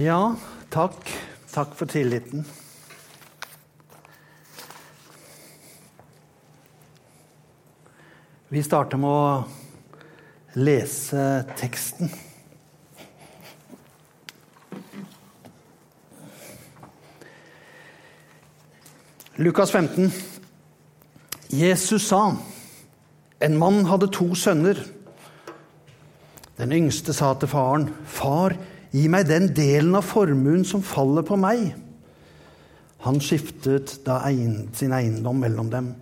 Ja, takk. Takk for tilliten. Vi starter med å lese teksten. Lukas 15. Jesus sa, en mann hadde to sønner. Den yngste sa til faren, 'Far, gi meg den delen av formuen som faller på meg.' Han skiftet da sin eiendom mellom dem.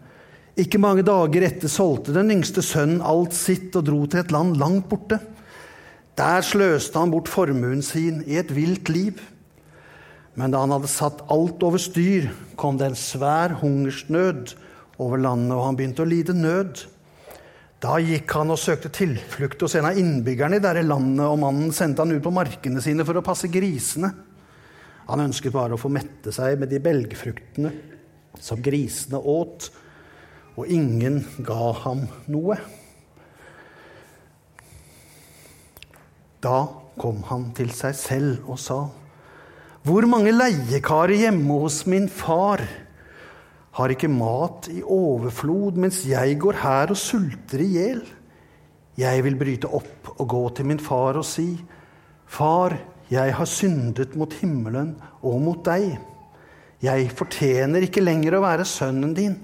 Ikke mange dager etter solgte den yngste sønnen alt sitt og dro til et land langt borte. Der sløste han bort formuen sin i et vilt liv. Men da han hadde satt alt over styr, kom det en svær hungersnød over landet, og han begynte å lide nød. Da gikk han og søkte tilflukt hos en av innbyggerne i dette landet, og mannen sendte han ut på markene sine for å passe grisene. Han ønsket bare å få mette seg med de belgfruktene som grisene åt, og ingen ga ham noe. Da kom han til seg selv og sa, Hvor mange leiekarer hjemme hos min far har ikke mat i overflod, mens jeg går her og sulter i hjel? Jeg vil bryte opp og gå til min far og si, Far, jeg har syndet mot himmelen og mot deg. Jeg fortjener ikke lenger å være sønnen din,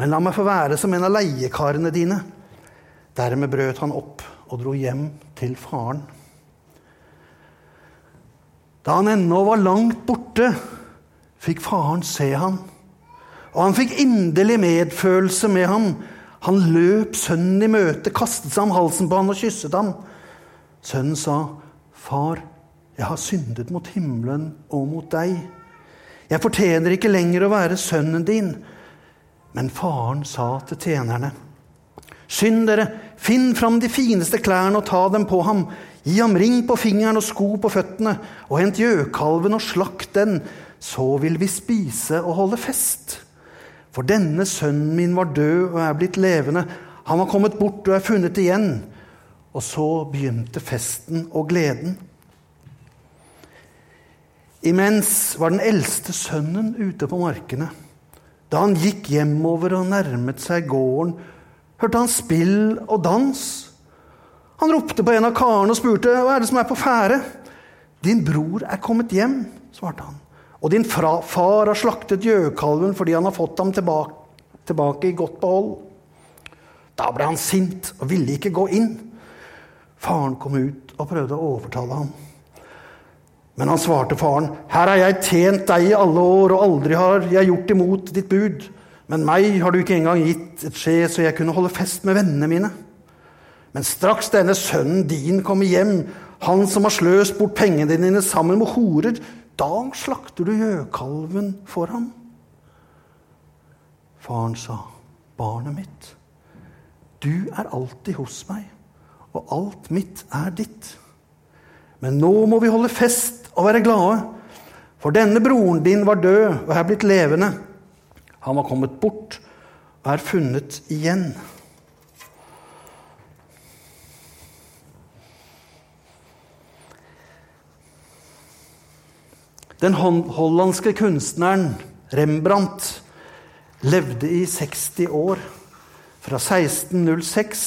men la meg få være som en av leiekarene dine. Dermed brøt han opp og dro hjem til faren. Da han ennå var langt borte, fikk faren se han og han fikk inderlig medfølelse med ham. Han løp sønnen i møte, kastet seg om halsen på han og kysset ham. Sønnen sa, 'Far, jeg har syndet mot himmelen og mot deg.' 'Jeg fortjener ikke lenger å være sønnen din.' Men faren sa til tjenerne, 'Skynd dere, finn fram de fineste klærne og ta dem på ham.' 'Gi ham ring på fingeren og sko på føttene, og hent gjøkalven og slakt den.' 'Så vil vi spise og holde fest.' For denne sønnen min var død og er blitt levende. Han var kommet bort og er funnet igjen. Og så begynte festen og gleden. Imens var den eldste sønnen ute på markene. Da han gikk hjemover og nærmet seg gården, hørte han spill og dans. Han ropte på en av karene og spurte hva er det som er på ferde. Din bror er kommet hjem, svarte han. Og din far har slaktet gjøkalven fordi han har fått ham tilbake, tilbake i godt behold. Da ble han sint og ville ikke gå inn. Faren kom ut og prøvde å overtale ham. Men han svarte faren, 'Her har jeg tjent deg i alle år, og aldri har jeg gjort imot ditt bud.' 'Men meg har du ikke engang gitt et skje så jeg kunne holde fest med vennene mine.' Men straks denne sønnen din kommer hjem, han som har sløst bort pengene dine sammen med horer, da slakter du gjøkalven for ham. Faren sa, 'Barnet mitt, du er alltid hos meg, og alt mitt er ditt.' Men nå må vi holde fest og være glade, for denne broren din var død og er blitt levende. Han var kommet bort og er funnet igjen. Den hollandske kunstneren Rembrandt levde i 60 år, fra 1606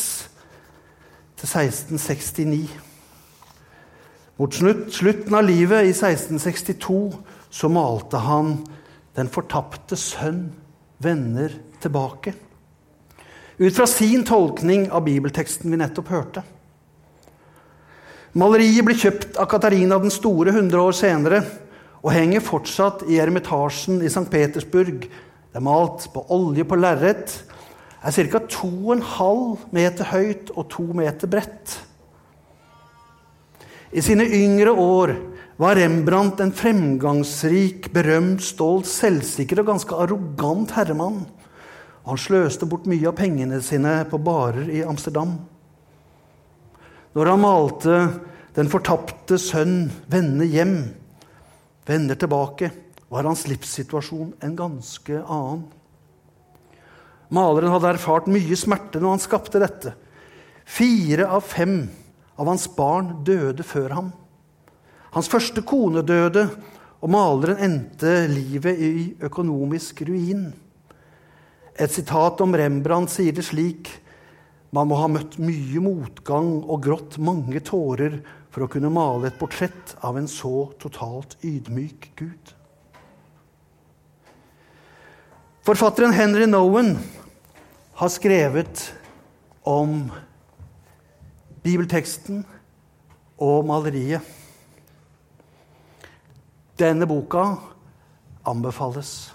til 1669. Mot slutten av livet, i 1662, så malte han 'Den fortapte sønn vender tilbake'. Ut fra sin tolkning av bibelteksten vi nettopp hørte. Maleriet ble kjøpt av Katarina den store 100 år senere og henger fortsatt i Ermitasjen i St. Petersburg. Det er malt på olje på lerret. Er ca. 2,5 meter høyt og 2 meter bredt. I sine yngre år var Rembrandt en fremgangsrik, berømt, stolt, selvsikker og ganske arrogant herremann. Han sløste bort mye av pengene sine på barer i Amsterdam. Når han malte 'Den fortapte sønn vende hjem', vender tilbake, var hans livssituasjon en ganske annen. Maleren hadde erfart mye smerte når han skapte dette. Fire av fem av hans barn døde før ham. Hans første kone døde, og maleren endte livet i økonomisk ruin. Et sitat om Rembrandt sier det slik man må ha møtt mye motgang og grått mange tårer for å kunne male et portrett av en så totalt ydmyk Gud. Forfatteren Henry Nowen har skrevet om bibelteksten og maleriet. Denne boka anbefales.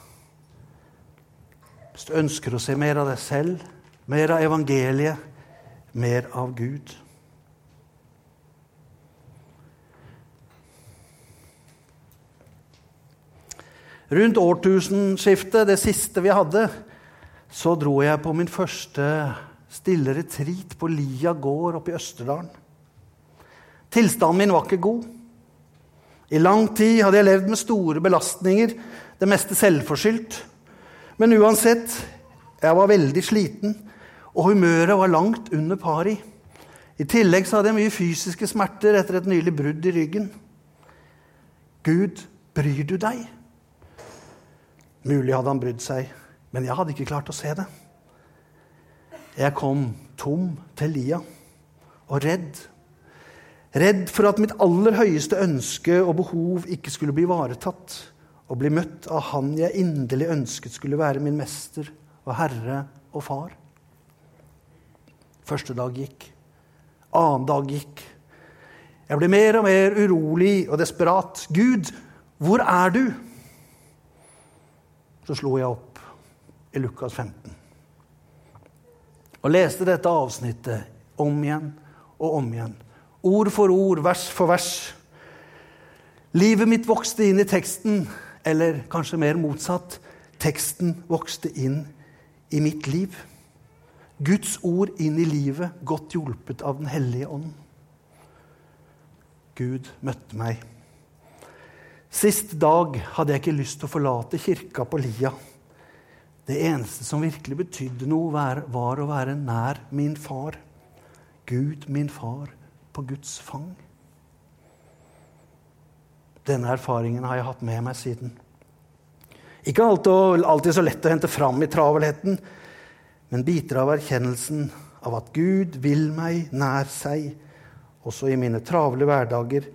Hvis du ønsker å se mer av deg selv, mer av evangeliet, mer av Gud. Rundt årtusenskiftet, det siste vi hadde, så dro jeg på min første stille retreat på Lia gård oppe i Østerdalen. Tilstanden min var ikke god. I lang tid hadde jeg levd med store belastninger, det meste selvforskyldt. Men uansett, jeg var veldig sliten, og humøret var langt under pari. I tillegg så hadde jeg mye fysiske smerter etter et nylig brudd i ryggen. Gud, bryr du deg? Mulig hadde han brydd seg, men jeg hadde ikke klart å se det. Jeg kom tom til lia og redd. Redd for at mitt aller høyeste ønske og behov ikke skulle bli ivaretatt og bli møtt av Han jeg inderlig ønsket skulle være min mester og herre og far. Første dag gikk. Annen dag gikk. Jeg ble mer og mer urolig og desperat. Gud, hvor er du? Så slo jeg opp i Lukas 15 og leste dette avsnittet om igjen og om igjen. Ord for ord, vers for vers. Livet mitt vokste inn i teksten, eller kanskje mer motsatt. Teksten vokste inn i mitt liv. Guds ord inn i livet, godt hjulpet av Den hellige ånd. Gud møtte meg. Sist dag hadde jeg ikke lyst til å forlate kirka på Lia. Det eneste som virkelig betydde noe, var å være nær min far. Gud, min far, på Guds fang. Denne erfaringen har jeg hatt med meg siden. Ikke alltid, så lett å hente fram i travelheten, men biter av erkjennelsen av at Gud vil meg nær seg, også i mine travle hverdager,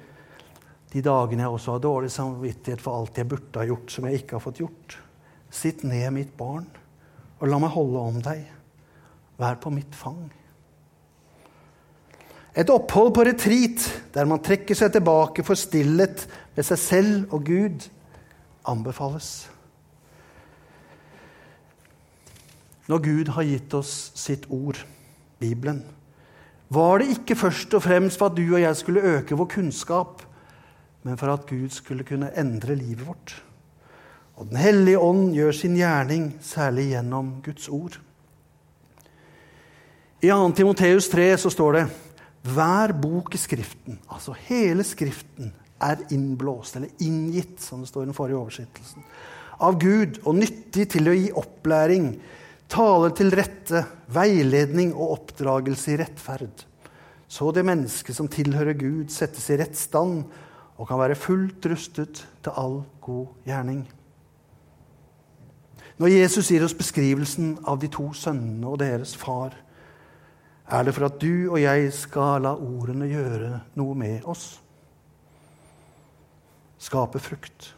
de dagene jeg også har dårlig samvittighet for alt jeg burde ha gjort, som jeg ikke har fått gjort. Sitt ned, mitt barn, og la meg holde om deg. Vær på mitt fang. Et opphold på retreat, der man trekker seg tilbake for stillhet med seg selv og Gud, anbefales. når Gud har gitt oss sitt ord, Bibelen, var det ikke først og fremst for at du og jeg skulle øke vår kunnskap, men for at Gud skulle kunne endre livet vårt. Og Den hellige ånd gjør sin gjerning særlig gjennom Guds ord. I 2. Timoteus 3 så står det hver bok i Skriften, altså hele Skriften, er innblåst, eller inngitt, som det står i den forrige oversettelsen, av Gud og nyttig til å gi opplæring, taler til rette, veiledning og oppdragelse i rettferd. Så det mennesket som tilhører Gud, settes i rett stand og kan være fullt rustet til all god gjerning. Når Jesus gir oss beskrivelsen av de to sønnene og deres far, er det for at du og jeg skal la ordene gjøre noe med oss. Skape frukt.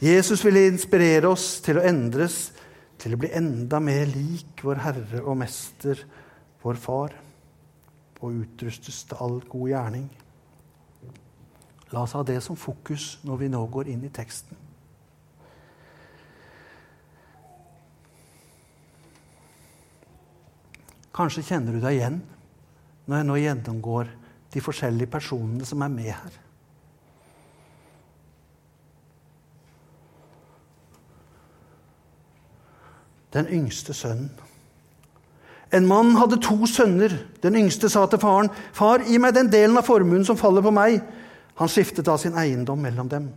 Jesus ville inspirere oss til å endres til å bli enda mer lik vår Herre og Mester, vår Far, og utrustes til all god gjerning. La oss ha det som fokus når vi nå går inn i teksten. Kanskje kjenner du deg igjen når jeg nå gjennomgår de forskjellige personene som er med her. den yngste sønnen. En mann hadde to sønner. Den yngste sa til faren, 'Far, gi meg den delen av formuen som faller på meg.' Han skiftet da sin eiendom mellom dem.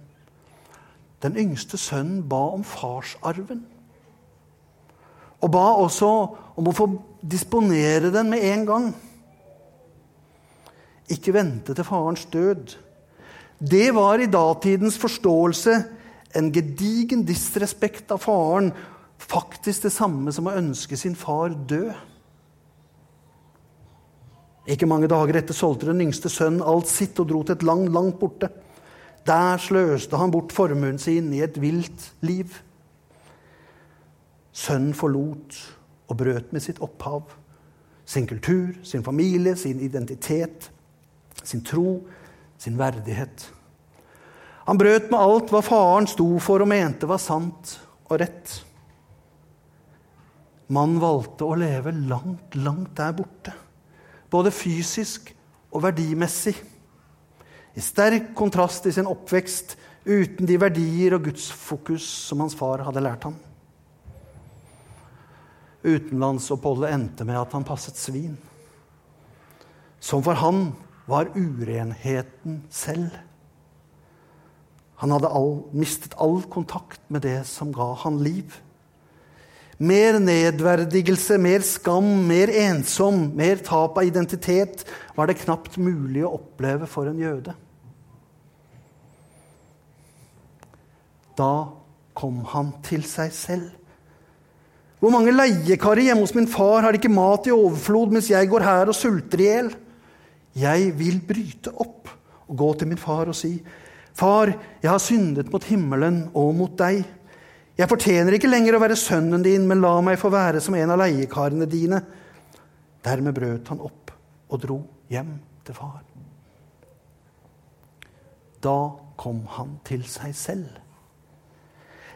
Den yngste sønnen ba om farsarven. Og ba også om å få disponere den med en gang. Ikke vente til farens død, Det var i datidens forståelse en gedigen disrespekt av faren. Faktisk det samme som å ønske sin far død. Ikke mange dager etter solgte den yngste sønnen alt sitt og dro til et land langt borte. Der sløste han bort formuen sin i et vilt liv. Sønnen forlot og brøt med sitt opphav, sin kultur, sin familie, sin identitet, sin tro, sin verdighet. Han brøt med alt hva faren sto for og mente var sant og rett. Mannen valgte å leve langt, langt der borte både fysisk og verdimessig. I sterk kontrast i sin oppvekst uten de verdier og gudsfokus som hans far hadde lært ham. Utenlandsoppholdet endte med at han passet svin. Som for han var urenheten selv. Han hadde all, mistet all kontakt med det som ga han liv. Mer nedverdigelse, mer skam, mer ensom, mer tap av identitet var det knapt mulig å oppleve for en jøde. Da kom han til seg selv. Hvor mange leiekarer hjemme hos min far har ikke mat i overflod mens jeg går her og sulter i hjel? Jeg vil bryte opp og gå til min far og si, Far, jeg har syndet mot himmelen og mot deg. Jeg fortjener ikke lenger å være sønnen din, men la meg få være som en av leiekarene dine. Dermed brøt han opp og dro hjem til far. Da kom han til seg selv.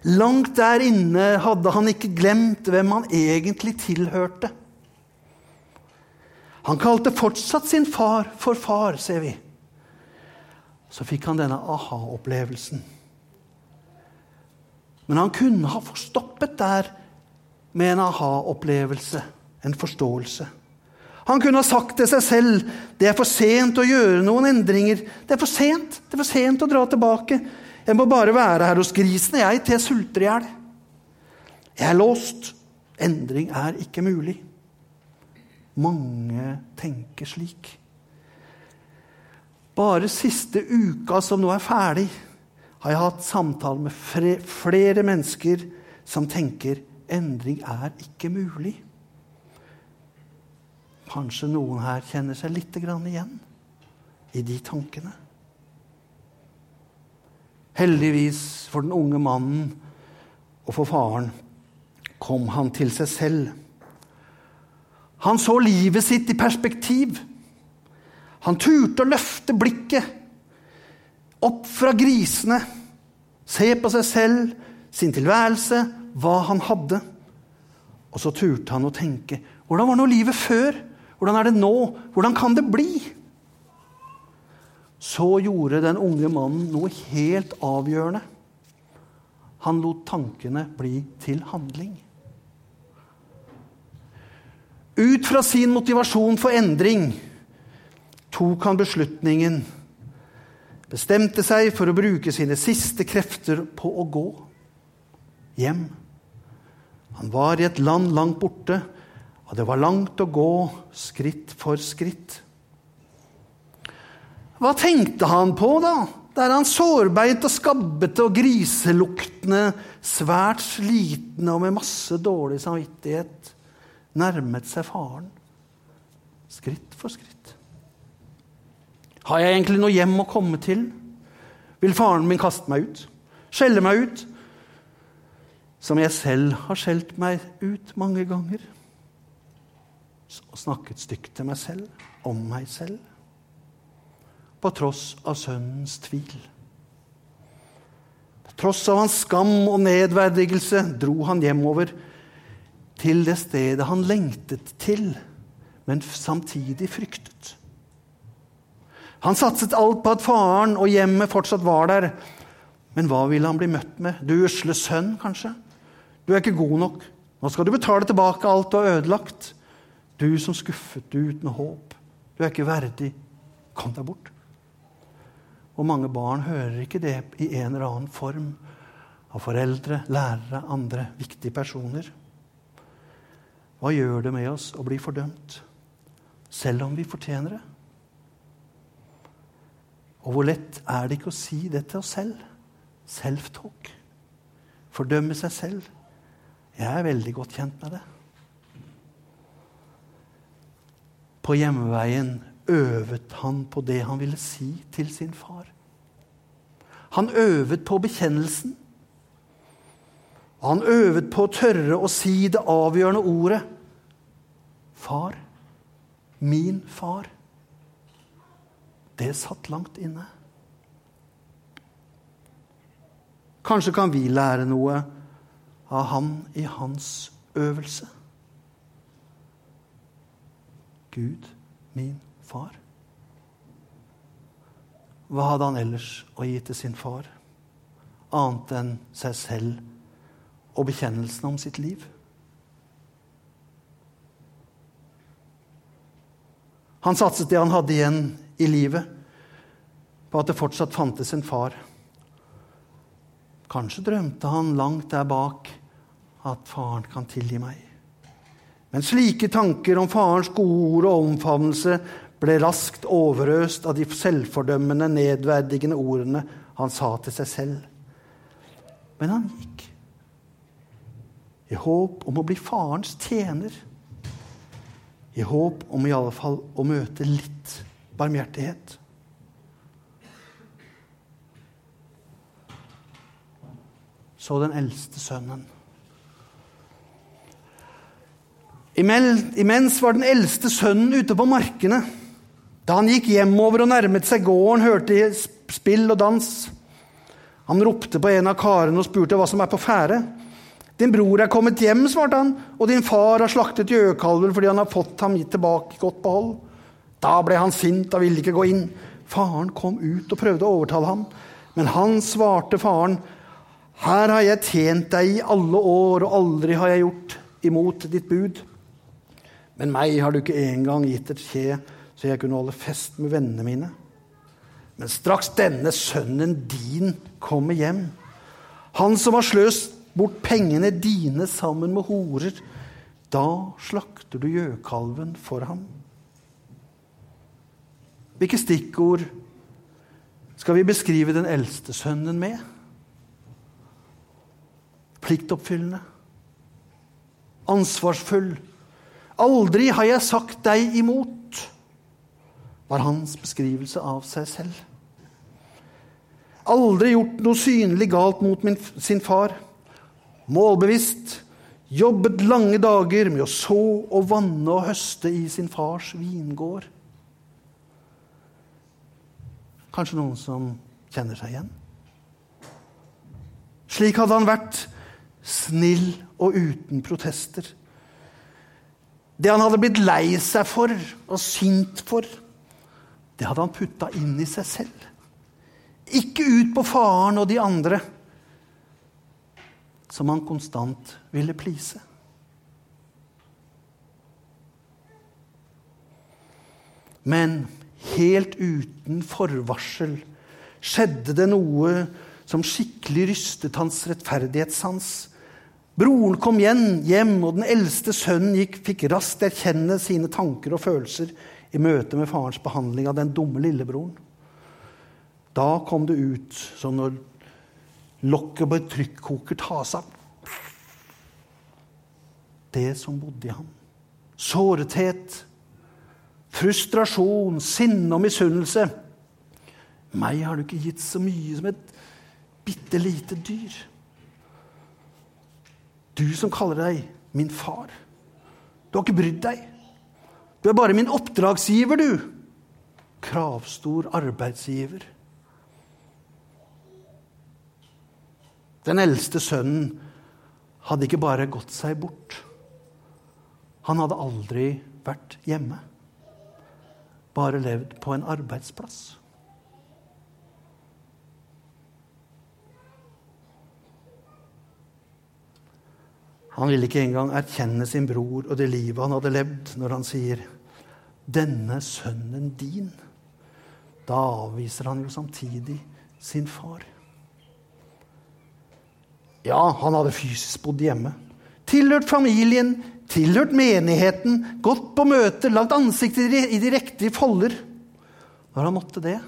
Langt der inne hadde han ikke glemt hvem han egentlig tilhørte. Han kalte fortsatt sin far for far, ser vi. Så fikk han denne aha-opplevelsen. Men han kunne ha stoppet der med en aha-opplevelse, en forståelse. Han kunne ha sagt til seg selv det er for sent å gjøre noen endringer. Det er for sent det er for sent å dra tilbake. Jeg må bare være her hos grisene jeg, til jeg sulter i hjel. Jeg er låst. Endring er ikke mulig. Mange tenker slik. Bare siste uka som nå er ferdig, har jeg hatt samtale med flere mennesker som tenker endring er ikke mulig. Kanskje noen her kjenner seg litt igjen i de tankene. Heldigvis for den unge mannen og for faren kom han til seg selv. Han så livet sitt i perspektiv. Han turte å løfte blikket opp fra grisene, se på seg selv, sin tilværelse, hva han hadde. Og så turte han å tenke hvordan var nå livet før? Hvordan er det nå? Hvordan kan det bli? Så gjorde den unge mannen noe helt avgjørende. Han lot tankene bli til handling. Ut fra sin motivasjon for endring tok han beslutningen bestemte seg for å bruke sine siste krefter på å gå hjem. Han var i et land langt borte, og det var langt å gå, skritt for skritt. Hva tenkte han på, da, der han sårbeint og skabbete og griseluktende, svært slitne og med masse dårlig samvittighet, nærmet seg faren? Skritt for skritt. Har jeg egentlig noe hjem å komme til? Vil faren min kaste meg ut? Skjelle meg ut? Som jeg selv har skjelt meg ut mange ganger. Og snakket stygt til meg selv, om meg selv. På tross av sønnens tvil. På tross av hans skam og nedverdigelse dro han hjemover til det stedet han lengtet til, men samtidig fryktet. Han satset alt på at faren og hjemmet fortsatt var der. Men hva ville han bli møtt med? Du usle sønn, kanskje? Du er ikke god nok. Nå skal du betale tilbake alt du har ødelagt. Du som skuffet du uten håp. Du er ikke verdig. Kom deg bort. Og mange barn hører ikke det i en eller annen form av foreldre, lærere, andre viktige personer. Hva gjør det med oss å bli fordømt, selv om vi fortjener det? Og hvor lett er det ikke å si det til oss selv? Self-talk. Fordømme seg selv. Jeg er veldig godt kjent med det. På hjemveien øvet han på det han ville si til sin far. Han øvet på bekjennelsen. Han øvet på å tørre å si det avgjørende ordet. Far. Min far. Det satt langt inne. Kanskje kan vi lære noe av han i hans øvelse. Gud, min far. Hva hadde han ellers å gi til sin far, annet enn seg selv og bekjennelsen om sitt liv? Han satset det han hadde igjen i livet, på at det fortsatt fantes en far. Kanskje drømte han langt der bak at faren kan tilgi meg. Men slike tanker om farens gode ord og omfavnelse ble raskt overøst av de selvfordømmende, nedverdigende ordene han sa til seg selv. Men han gikk i håp om å bli farens tjener. I håp om i alle fall å møte litt barmhjertighet. Så den eldste sønnen. Imens var den eldste sønnen ute på markene. Da han gikk hjemover og nærmet seg gården, hørte de spill og dans. Han ropte på en av karene og spurte hva som er på ferde. Din bror er kommet hjem, svarte han, og din far har slaktet gjøkalven fordi han har fått ham tilbake godt behold. Da ble han sint og ville ikke gå inn. Faren kom ut og prøvde å overtale ham, men han svarte faren, Her har jeg tjent deg i alle år, og aldri har jeg gjort imot ditt bud. Men meg har du ikke engang gitt et kje, så jeg kunne holde fest med vennene mine. Men straks denne sønnen din kommer hjem, han som har sløst bort pengene dine sammen med horer, da slakter du gjøkalven for ham. Hvilke stikkord skal vi beskrive den eldste sønnen med? Pliktoppfyllende. Ansvarsfull. Aldri har jeg sagt deg imot, var hans beskrivelse av seg selv. Aldri gjort noe synlig galt mot min, sin far. Målbevisst. Jobbet lange dager med å så og vanne og høste i sin fars vingård. Kanskje noen som kjenner seg igjen? Slik hadde han vært, snill og uten protester. Det han hadde blitt lei seg for og sint for, det hadde han putta inn i seg selv. Ikke ut på faren og de andre, som han konstant ville please. Men helt uten forvarsel skjedde det noe som skikkelig rystet hans rettferdighetssans Broren kom igjen hjem, og den eldste sønnen gikk, fikk raskt erkjenne sine tanker og følelser i møte med farens behandling av den dumme lillebroren. Da kom det ut som når lokket på et trykkoker tas av. Det som bodde i ham. Sårethet, frustrasjon, sinne og misunnelse. Meg har du ikke gitt så mye som et bitte lite dyr. Du som kaller deg min far. Du har ikke brydd deg. Du er bare min oppdragsgiver, du. Kravstor arbeidsgiver. Den eldste sønnen hadde ikke bare gått seg bort. Han hadde aldri vært hjemme. Bare levd på en arbeidsplass. Han ville ikke engang erkjenne sin bror og det livet han hadde levd, når han sier 'denne sønnen din'. Da avviser han jo samtidig sin far. Ja, han hadde fysisk bodd hjemme. Tilhørt familien, tilhørt menigheten, gått på møter, lagt ansiktet i de riktige folder. Når han måtte det.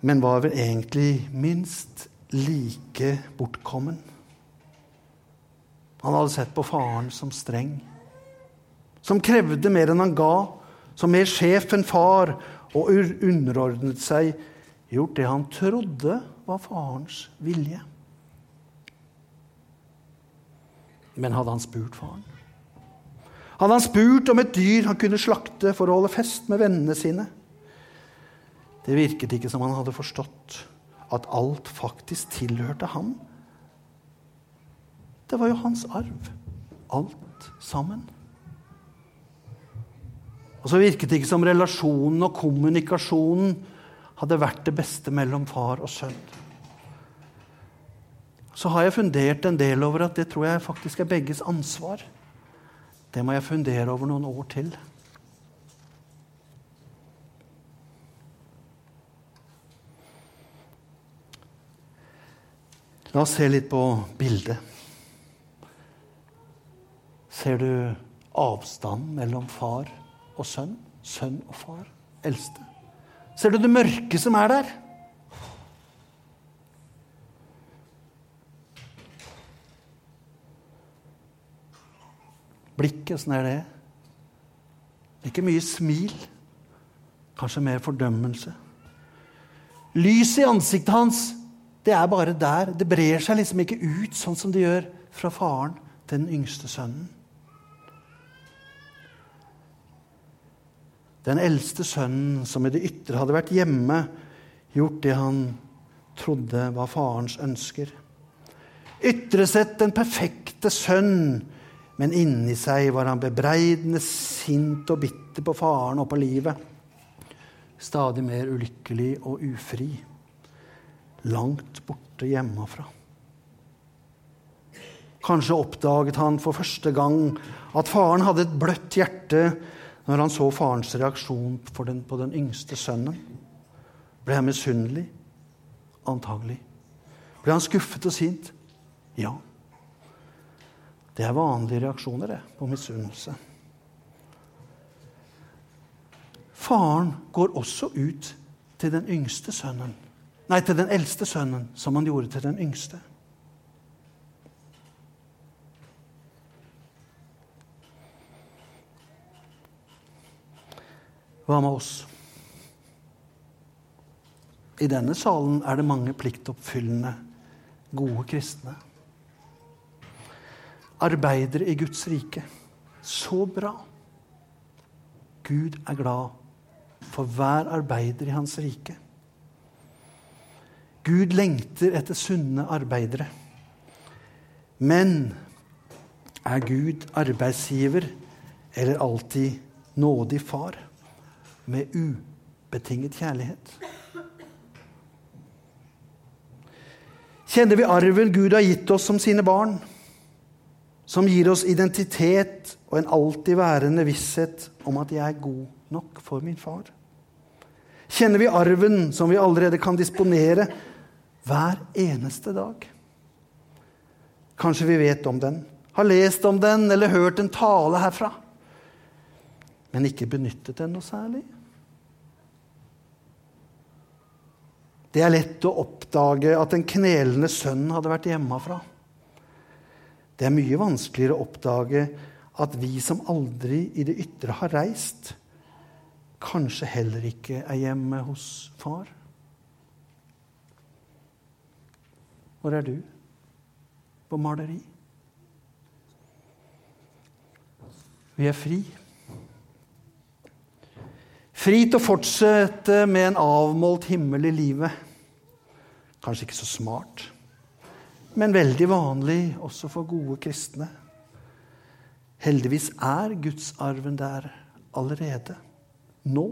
men var vel egentlig minst like bortkommen. Han hadde sett på faren som streng, som krevde mer enn han ga, som mer sjef enn far, og underordnet seg, gjort det han trodde var farens vilje. Men hadde han spurt faren? Hadde han spurt om et dyr han kunne slakte for å holde fest med vennene sine? Det virket ikke som han hadde forstått at alt faktisk tilhørte ham. Det var jo hans arv, alt sammen. Og så virket det ikke som relasjonen og kommunikasjonen hadde vært det beste mellom far og sønn. Så har jeg fundert en del over at det tror jeg faktisk er begges ansvar. Det må jeg fundere over noen år til. La oss se litt på bildet. Ser du avstanden mellom far og sønn? Sønn og far? Eldste? Ser du det mørke som er der? Blikket, åssen er det? Ikke mye smil. Kanskje mer fordømmelse. Lyset i ansiktet hans, det er bare der. Det brer seg liksom ikke ut sånn som det gjør fra faren til den yngste sønnen. Den eldste sønnen, som i det ytre hadde vært hjemme, gjort det han trodde var farens ønsker. Ytre sett den perfekte sønn men inni seg var han bebreidende, sint og bitter på faren og på livet. Stadig mer ulykkelig og ufri. Langt borte hjemmefra. Kanskje oppdaget han for første gang at faren hadde et bløtt hjerte når han så farens reaksjon den, på den yngste sønnen. Ble han misunnelig? Antagelig. Ble han skuffet og sint? Ja. Det er vanlige reaksjoner det, på misunnelse. Faren går også ut til den yngste sønnen. Nei, til den eldste sønnen, som han gjorde til den yngste. Hva med oss? I denne salen er det mange pliktoppfyllende, gode kristne arbeidere i Guds rike. Så bra! Gud er glad for hver arbeider i hans rike. Gud lengter etter sunne arbeidere. Men er Gud arbeidsgiver eller alltid nådig far med ubetinget kjærlighet? Kjenner vi arven Gud har gitt oss som sine barn? Som gir oss identitet og en alltid værende visshet om at jeg er god nok for min far? Kjenner vi arven som vi allerede kan disponere hver eneste dag? Kanskje vi vet om den, har lest om den eller hørt en tale herfra, men ikke benyttet den noe særlig? Det er lett å oppdage at den knelende sønnen hadde vært hjemmefra. Det er mye vanskeligere å oppdage at vi som aldri i det ytre har reist, kanskje heller ikke er hjemme hos far. Hvor er du på maleri? Vi er fri. Fri til å fortsette med en avmålt himmel i livet. Kanskje ikke så smart men veldig vanlig også for gode kristne. Heldigvis er gudsarven der allerede. Nå.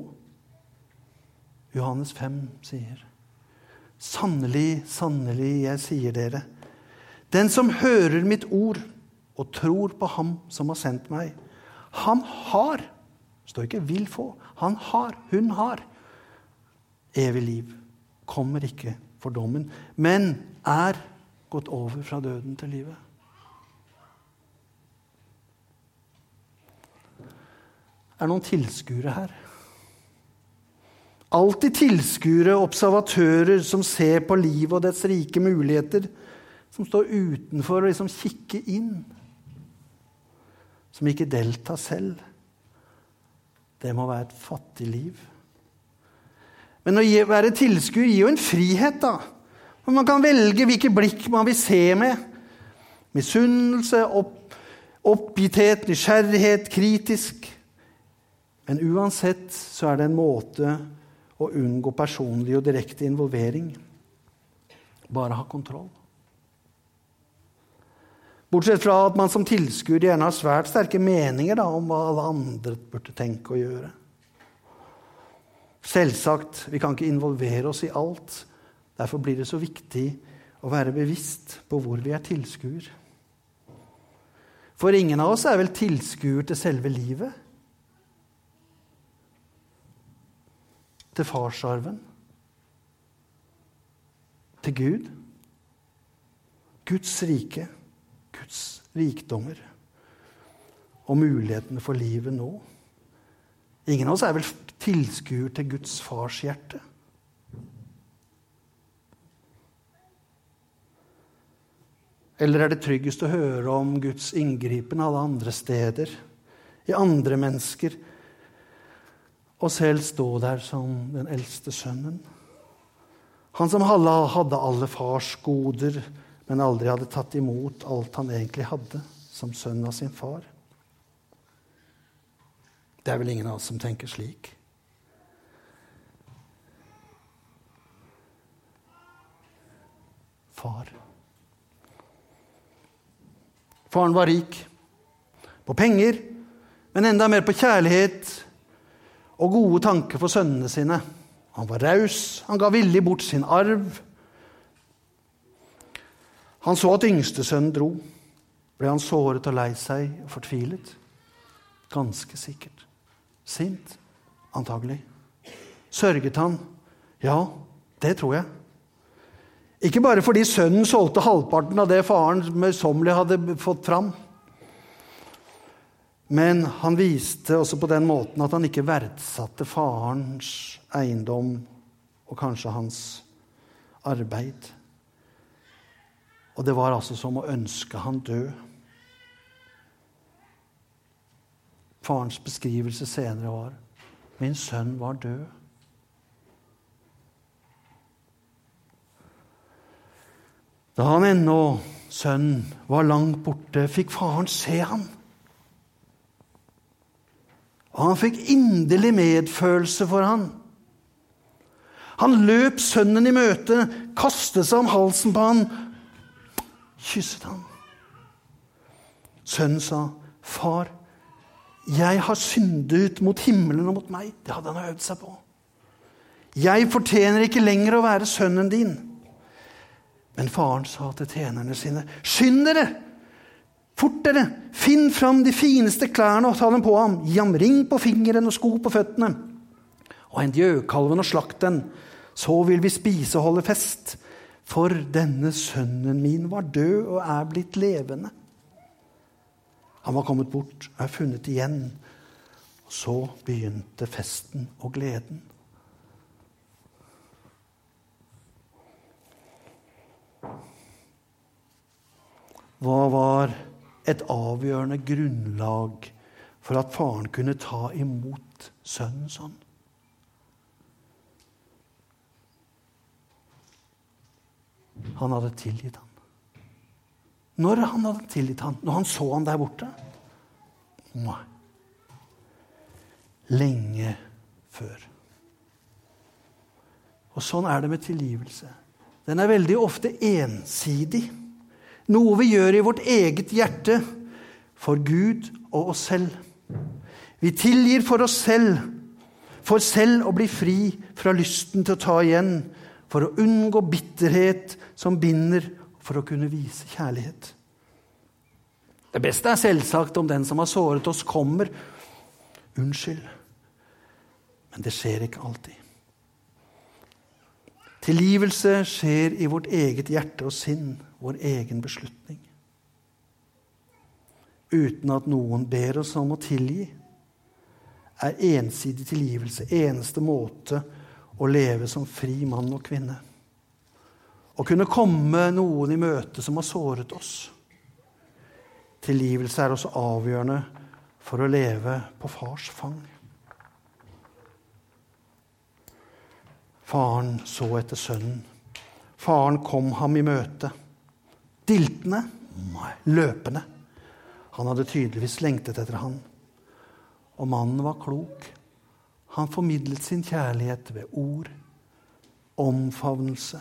Johannes 5 sier. Sannelig, sannelig, jeg sier dere, den som hører mitt ord og tror på ham som har sendt meg, han har står ikke 'vil få'. Han har, hun har evig liv. Kommer ikke for dommen, men er gått over fra døden til livet. Er det noen tilskuere her? Alltid tilskuere, observatører som ser på livet og dets rike muligheter. Som står utenfor og liksom kikker inn. Som ikke deltar selv. Det må være et fattig liv. Men å være tilskuer gir jo en frihet, da. Man kan velge hvilke blikk man vil se med. Misunnelse, opp, oppgitthet, nysgjerrighet, kritisk. Men uansett så er det en måte å unngå personlig og direkte involvering. Bare ha kontroll. Bortsett fra at man som tilskuer gjerne har svært sterke meninger da, om hva alle andre burde tenke og gjøre. Selvsagt, vi kan ikke involvere oss i alt. Derfor blir det så viktig å være bevisst på hvor vi er tilskuer. For ingen av oss er vel tilskuer til selve livet. til farsarven, til Gud, Guds rike, Guds rikdommer og mulighetene for livet nå. Ingen av oss er vel tilskuer til Guds fars hjerte. Eller er det tryggest å høre om Guds inngripen alle andre steder, i andre mennesker, og selv stå der som den eldste sønnen. Han som hadde alle fars goder, men aldri hadde tatt imot alt han egentlig hadde, som sønn av sin far. Det er vel ingen av oss som tenker slik. Far. Faren var rik på penger, men enda mer på kjærlighet og gode tanker for sønnene sine. Han var raus, han ga villig bort sin arv. Han så at yngstesønnen dro. Ble han såret og lei seg og fortvilet? Ganske sikkert. Sint? Antagelig. Sørget han? Ja, det tror jeg. Ikke bare fordi sønnen solgte halvparten av det faren møysommelig hadde fått fram. Men han viste også på den måten at han ikke verdsatte farens eiendom og kanskje hans arbeid. Og det var altså som å ønske han død. Farens beskrivelse senere var min sønn var død. Da han ennå, sønnen, var langt borte, fikk faren se ham. Og han fikk inderlig medfølelse for han. Han løp sønnen i møte, kastet seg om halsen på han, kysset han. Sønnen sa, 'Far, jeg har syndet mot himmelen og mot meg.' Det hadde han øvd seg på. 'Jeg fortjener ikke lenger å være sønnen din.' Men faren sa til tjenerne sine, 'Skynd dere! Fort dere! Finn fram de fineste klærne og ta dem på ham. Gi ham ring på fingeren og sko på føttene. Og hent gjøkalven og slakt den. Så vil vi spise og holde fest. For denne sønnen min var død og er blitt levende. Han var kommet bort og er funnet igjen. Og så begynte festen og gleden. Hva var et avgjørende grunnlag for at faren kunne ta imot sønnen sånn. Han hadde tilgitt ham. Når han hadde tilgitt ham? Når han så han der borte? Nei. Lenge før. Og sånn er det med tilgivelse. Den er veldig ofte ensidig. Noe vi gjør i vårt eget hjerte for Gud og oss selv. Vi tilgir for oss selv, for selv å bli fri fra lysten til å ta igjen, for å unngå bitterhet som binder, for å kunne vise kjærlighet. Det beste er selvsagt om den som har såret oss, kommer. Unnskyld. Men det skjer ikke alltid. Tilgivelse skjer i vårt eget hjerte og sinn, vår egen beslutning. Uten at noen ber oss om å tilgi, er ensidig tilgivelse eneste måte å leve som fri mann og kvinne. Å kunne komme noen i møte som har såret oss. Tilgivelse er også avgjørende for å leve på fars fang. Faren så etter sønnen. Faren kom ham i møte. Diltende? Løpende. Han hadde tydeligvis lengtet etter han. Og mannen var klok. Han formidlet sin kjærlighet ved ord, omfavnelse,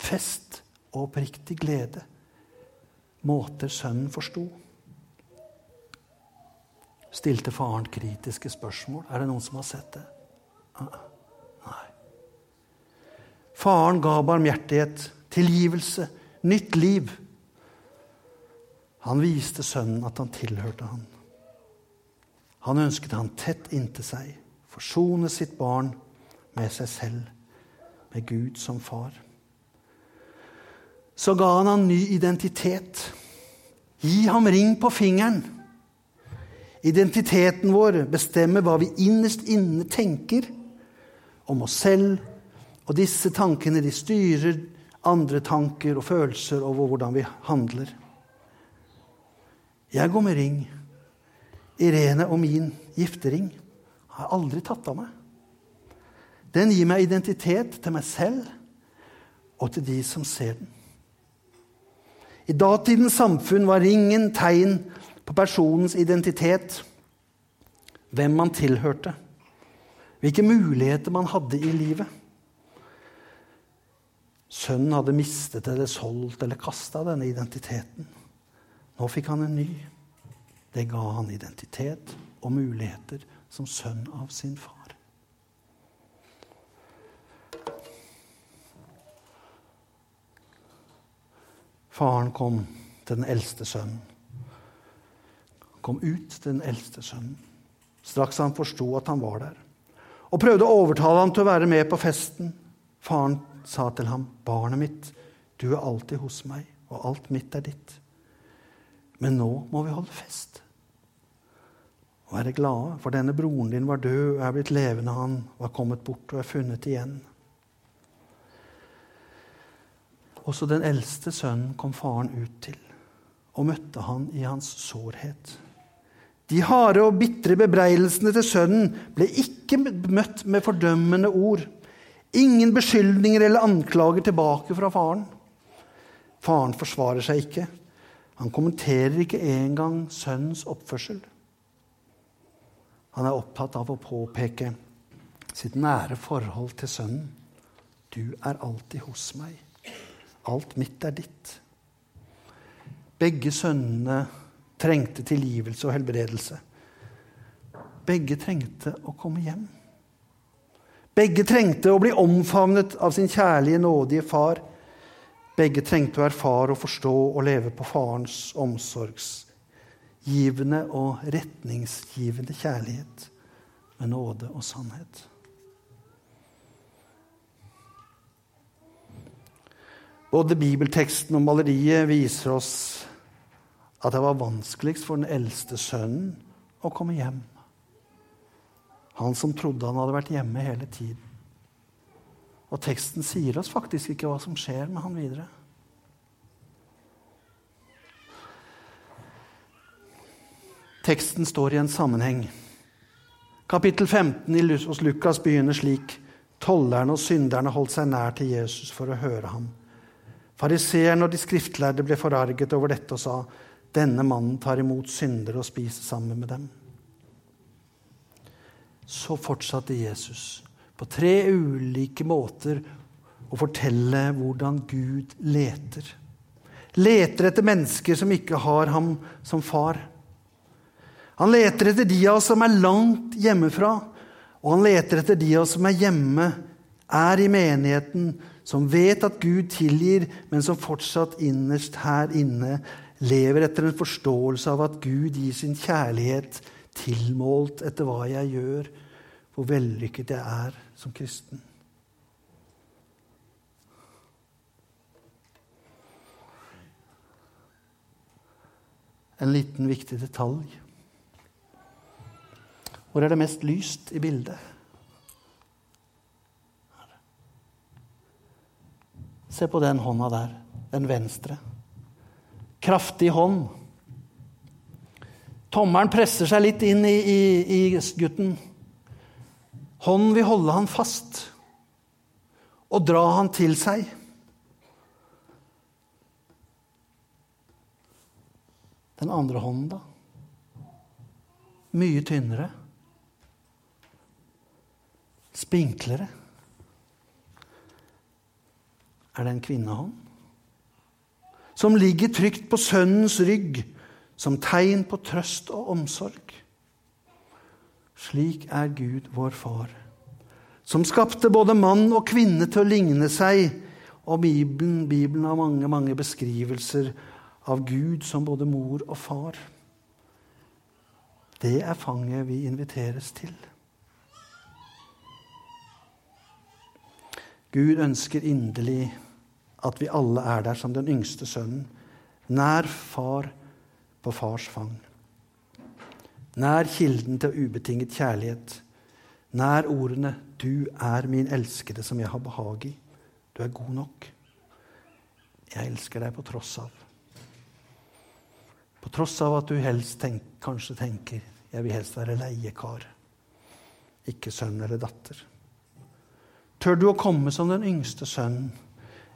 fest og oppriktig glede. Måter sønnen forsto. Stilte faren kritiske spørsmål? Er det noen som har sett det? Nei. Faren ga barmhjertighet, tilgivelse, nytt liv. Han viste sønnen at han tilhørte han. Han ønsket han tett inntil seg forsone sitt barn med seg selv, med Gud som far. Så ga han han ny identitet. Gi ham ring på fingeren. Identiteten vår bestemmer hva vi innerst inne tenker om oss selv, og disse tankene de styrer andre tanker og følelser over hvordan vi handler. Jeg går med ring. Irene og min giftering har jeg aldri tatt av meg. Den gir meg identitet til meg selv og til de som ser den. I datidens samfunn var ringen tegn på personens identitet, hvem man tilhørte, hvilke muligheter man hadde i livet. Sønnen hadde mistet eller solgt eller kasta denne identiteten. Nå fikk han en ny. Det ga han identitet og muligheter som sønn av sin far. Faren kom til den eldste sønnen. Kom ut til den eldste sønnen straks han forsto at han var der, og prøvde å overtale ham til å være med på festen. Faren sa til ham, 'Barnet mitt, du er alltid hos meg, og alt mitt er ditt.' Men nå må vi holde fest og være glade, for denne broren din var død og er blitt levende. Han var kommet bort og er funnet igjen. Også den eldste sønnen kom faren ut til og møtte han i hans sårhet. De harde og bitre bebreidelsene til sønnen ble ikke møtt med fordømmende ord. Ingen beskyldninger eller anklager tilbake fra faren. Faren forsvarer seg ikke. Han kommenterer ikke engang sønnens oppførsel. Han er opptatt av å påpeke sitt nære forhold til sønnen. Du er alltid hos meg. Alt mitt er ditt. Begge sønnene trengte tilgivelse og helbredelse. Begge trengte å komme hjem. Begge trengte å bli omfavnet av sin kjærlige, nådige far. Begge trengte å erfare og forstå og leve på farens omsorgsgivende og retningsgivende kjærlighet med nåde og sannhet. Både bibelteksten og maleriet viser oss at det var vanskeligst for den eldste sønnen å komme hjem. Han som trodde han hadde vært hjemme hele tiden. Og teksten sier oss faktisk ikke hva som skjer med han videre. Teksten står i en sammenheng. Kapittel 15 hos Lukas begynner slik. Tollerne og synderne holdt seg nær til Jesus for å høre ham. Fariseerne og de skriftlærde ble forarget over dette og sa, 'Denne mannen tar imot syndere og spiser sammen med dem.' Så fortsatte Jesus på tre ulike måter å fortelle hvordan Gud leter. Leter etter mennesker som ikke har ham som far. Han leter etter de av oss som er langt hjemmefra, og han leter etter de av oss som er hjemme, er i menigheten, som vet at Gud tilgir, men som fortsatt innerst her inne lever etter en forståelse av at Gud gir sin kjærlighet tilmålt etter hva jeg gjør, hvor vellykket jeg er som kristen. En liten, viktig detalj. Hvor er det mest lyst i bildet? Se på den hånda der. Den venstre. Kraftig hånd. Tommelen presser seg litt inn i, i, i gutten. Hånden vil holde han fast og dra han til seg. Den andre hånden, da? Mye tynnere. Spinklere. Er det en kvinnehånd? Som ligger trygt på sønnens rygg som tegn på trøst og omsorg. Slik er Gud vår far, som skapte både mann og kvinne til å ligne seg. Og Bibelen, Bibelen har mange, mange beskrivelser av Gud som både mor og far. Det er fanget vi inviteres til. Gud ønsker inderlig at vi alle er der som den yngste sønnen, nær far på fars fang. Nær kilden til ubetinget kjærlighet. Nær ordene 'Du er min elskede, som jeg har behag i'. Du er god nok. Jeg elsker deg på tross av. På tross av at du helst tenk, kanskje tenker 'Jeg vil helst være leiekar', ikke sønn eller datter. Tør du å komme som den yngste sønnen?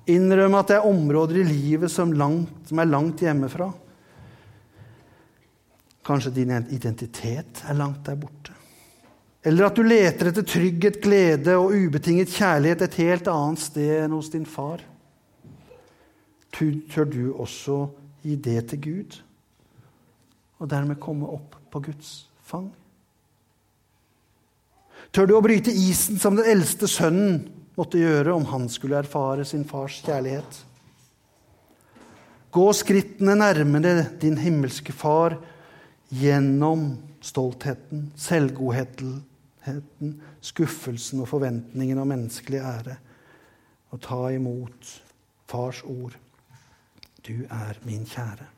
Innrømme at det er områder i livet som, langt, som er langt hjemmefra? Kanskje din identitet er langt der borte? Eller at du leter etter trygghet, glede og ubetinget kjærlighet et helt annet sted enn hos din far? Tør du også gi det til Gud, og dermed komme opp på Guds fang? Tør du å bryte isen som den eldste sønnen måtte gjøre om han skulle erfare sin fars kjærlighet? Gå skrittene nærmere din himmelske far gjennom stoltheten, selvgodheten, skuffelsen og forventningen om menneskelig ære, og ta imot fars ord. Du er min kjære.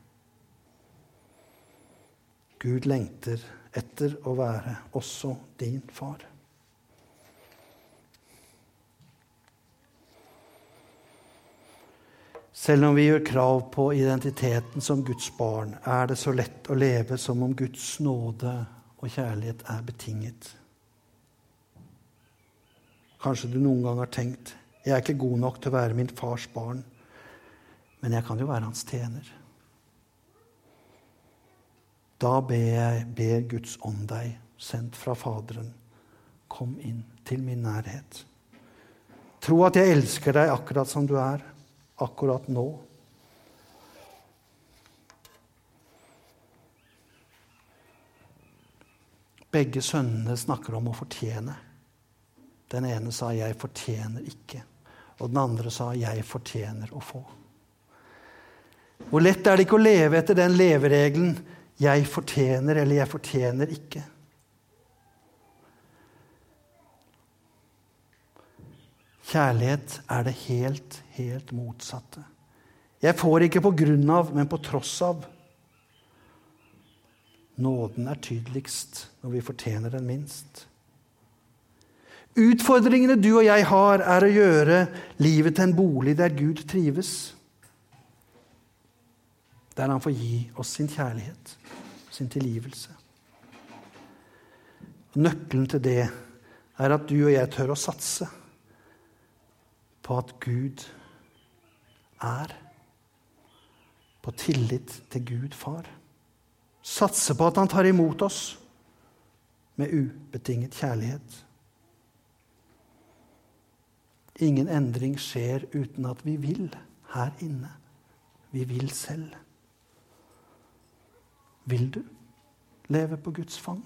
Gud lengter etter å være også din far. Selv om vi gjør krav på identiteten som Guds barn, er det så lett å leve som om Guds nåde og kjærlighet er betinget. Kanskje du noen gang har tenkt jeg er ikke god nok til å være min fars barn, men jeg kan jo være hans tjener. Da ber jeg, ber Guds ånd deg, sendt fra Faderen, kom inn til min nærhet. Tro at jeg elsker deg akkurat som du er akkurat nå. Begge sønnene snakker om å fortjene. Den ene sa 'jeg fortjener ikke', og den andre sa 'jeg fortjener å få'. Hvor lett er det ikke å leve etter den leveregelen 'jeg fortjener' eller 'jeg fortjener ikke'? Kjærlighet er det helt, helt motsatte. Jeg får ikke på grunn av, men på tross av. Nåden er tydeligst når vi fortjener den minst. Utfordringene du og jeg har, er å gjøre livet til en bolig der Gud trives. Der han får gi oss sin kjærlighet, sin tilgivelse. Nøkkelen til det er at du og jeg tør å satse på at Gud er. På tillit til Gud far. Satse på at han tar imot oss med ubetinget kjærlighet. Ingen endring skjer uten at vi vil her inne. Vi vil selv. Vil du leve på Guds fang?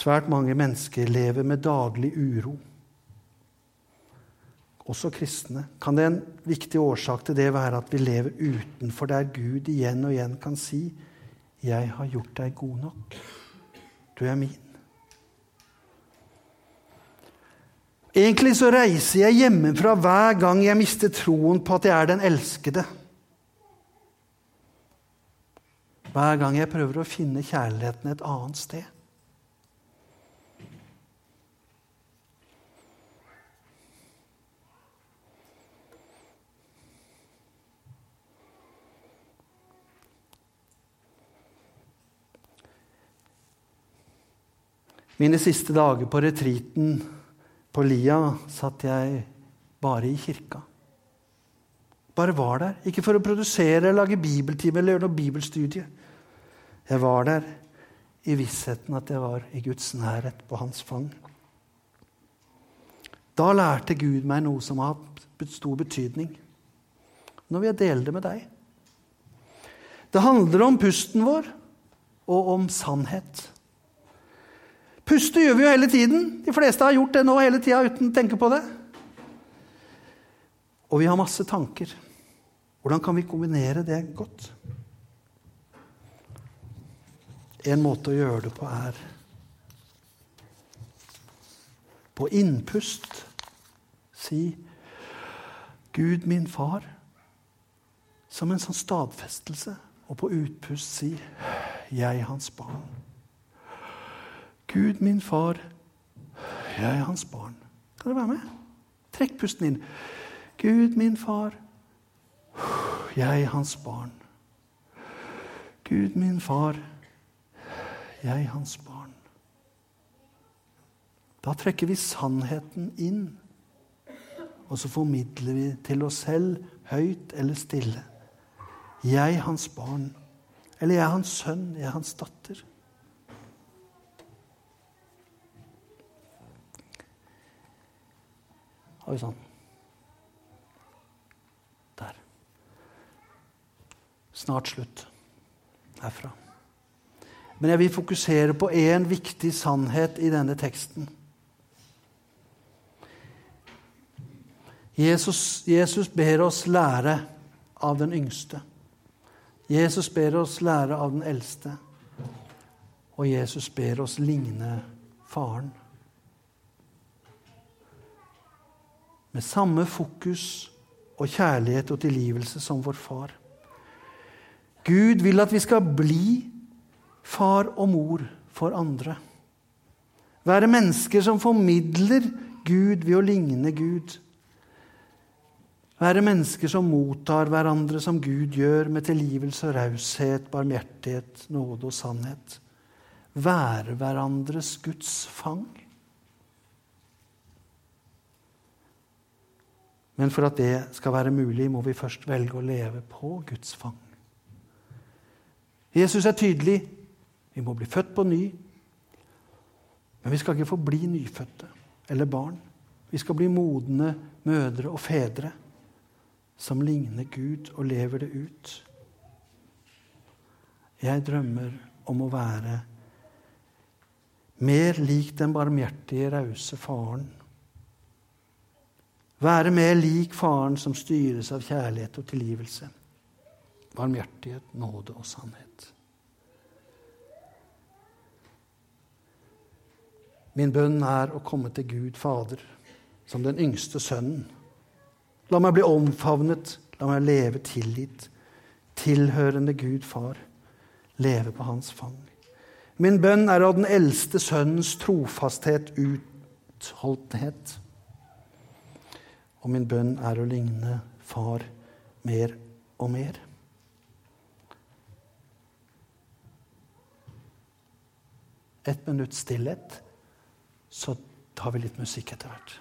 Svært mange mennesker lever med daglig uro. Også kristne. Kan det en viktig årsak til det være at vi lever utenfor der Gud igjen og igjen kan si 'Jeg har gjort deg god nok. Du er min'? Egentlig så reiser jeg hjemmefra hver gang jeg mister troen på at jeg er den elskede. Hver gang jeg prøver å finne kjærligheten et annet sted. Mine siste dager på retriten på Lia satt jeg bare i kirka. Bare var der. Ikke for å produsere, lage bibeltime eller gjøre noe bibelstudie. Jeg var der i vissheten at jeg var i Guds nærhet på hans fang. Da lærte Gud meg noe som har hatt stor betydning. Nå vil jeg dele det med deg. Det handler om pusten vår og om sannhet. Puste gjør vi jo hele tiden. De fleste har gjort det nå hele tida uten å tenke på det. Og vi har masse tanker. Hvordan kan vi kombinere det godt? En måte å gjøre det på er på innpust si Gud, min far, som en sånn stadfestelse. Og på utpust si jeg, hans barn. Gud, min far, jeg er hans barn. Kan du være med? Trekk pusten inn. Gud, min far, jeg er hans barn. Gud, min far, jeg er hans barn. Da trekker vi sannheten inn, og så formidler vi til oss selv, høyt eller stille. Jeg er hans barn. Eller jeg er hans sønn, jeg er hans datter. Oi sann. Der. Snart slutt herfra. Men jeg vil fokusere på én viktig sannhet i denne teksten. Jesus, Jesus, ber oss lære av den yngste. Jesus ber oss lære av den eldste. Og Jesus ber oss ligne faren. Med samme fokus og kjærlighet og tilgivelse som vår far. Gud vil at vi skal bli far og mor for andre. Være mennesker som formidler Gud ved å ligne Gud. Være mennesker som mottar hverandre som Gud gjør, med tilgivelse og raushet, barmhjertighet, nåde og sannhet. Være hverandres Guds fang. Men for at det skal være mulig, må vi først velge å leve på Guds fang. Jesus er tydelig. Vi må bli født på ny. Men vi skal ikke forbli nyfødte eller barn. Vi skal bli modne mødre og fedre som ligner Gud og lever det ut. Jeg drømmer om å være mer lik den barmhjertige, rause faren være mer lik Faren som styres av kjærlighet og tilgivelse, varmhjertighet, nåde og sannhet. Min bønn er å komme til Gud Fader som den yngste sønnen. La meg bli omfavnet, la meg leve tilgitt, tilhørende Gud Far, leve på Hans fang. Min bønn er av den eldste sønnens trofasthet, utholdenhet. Og min bønn er å ligne far mer og mer. Et minutts stillhet, så tar vi litt musikk etter hvert.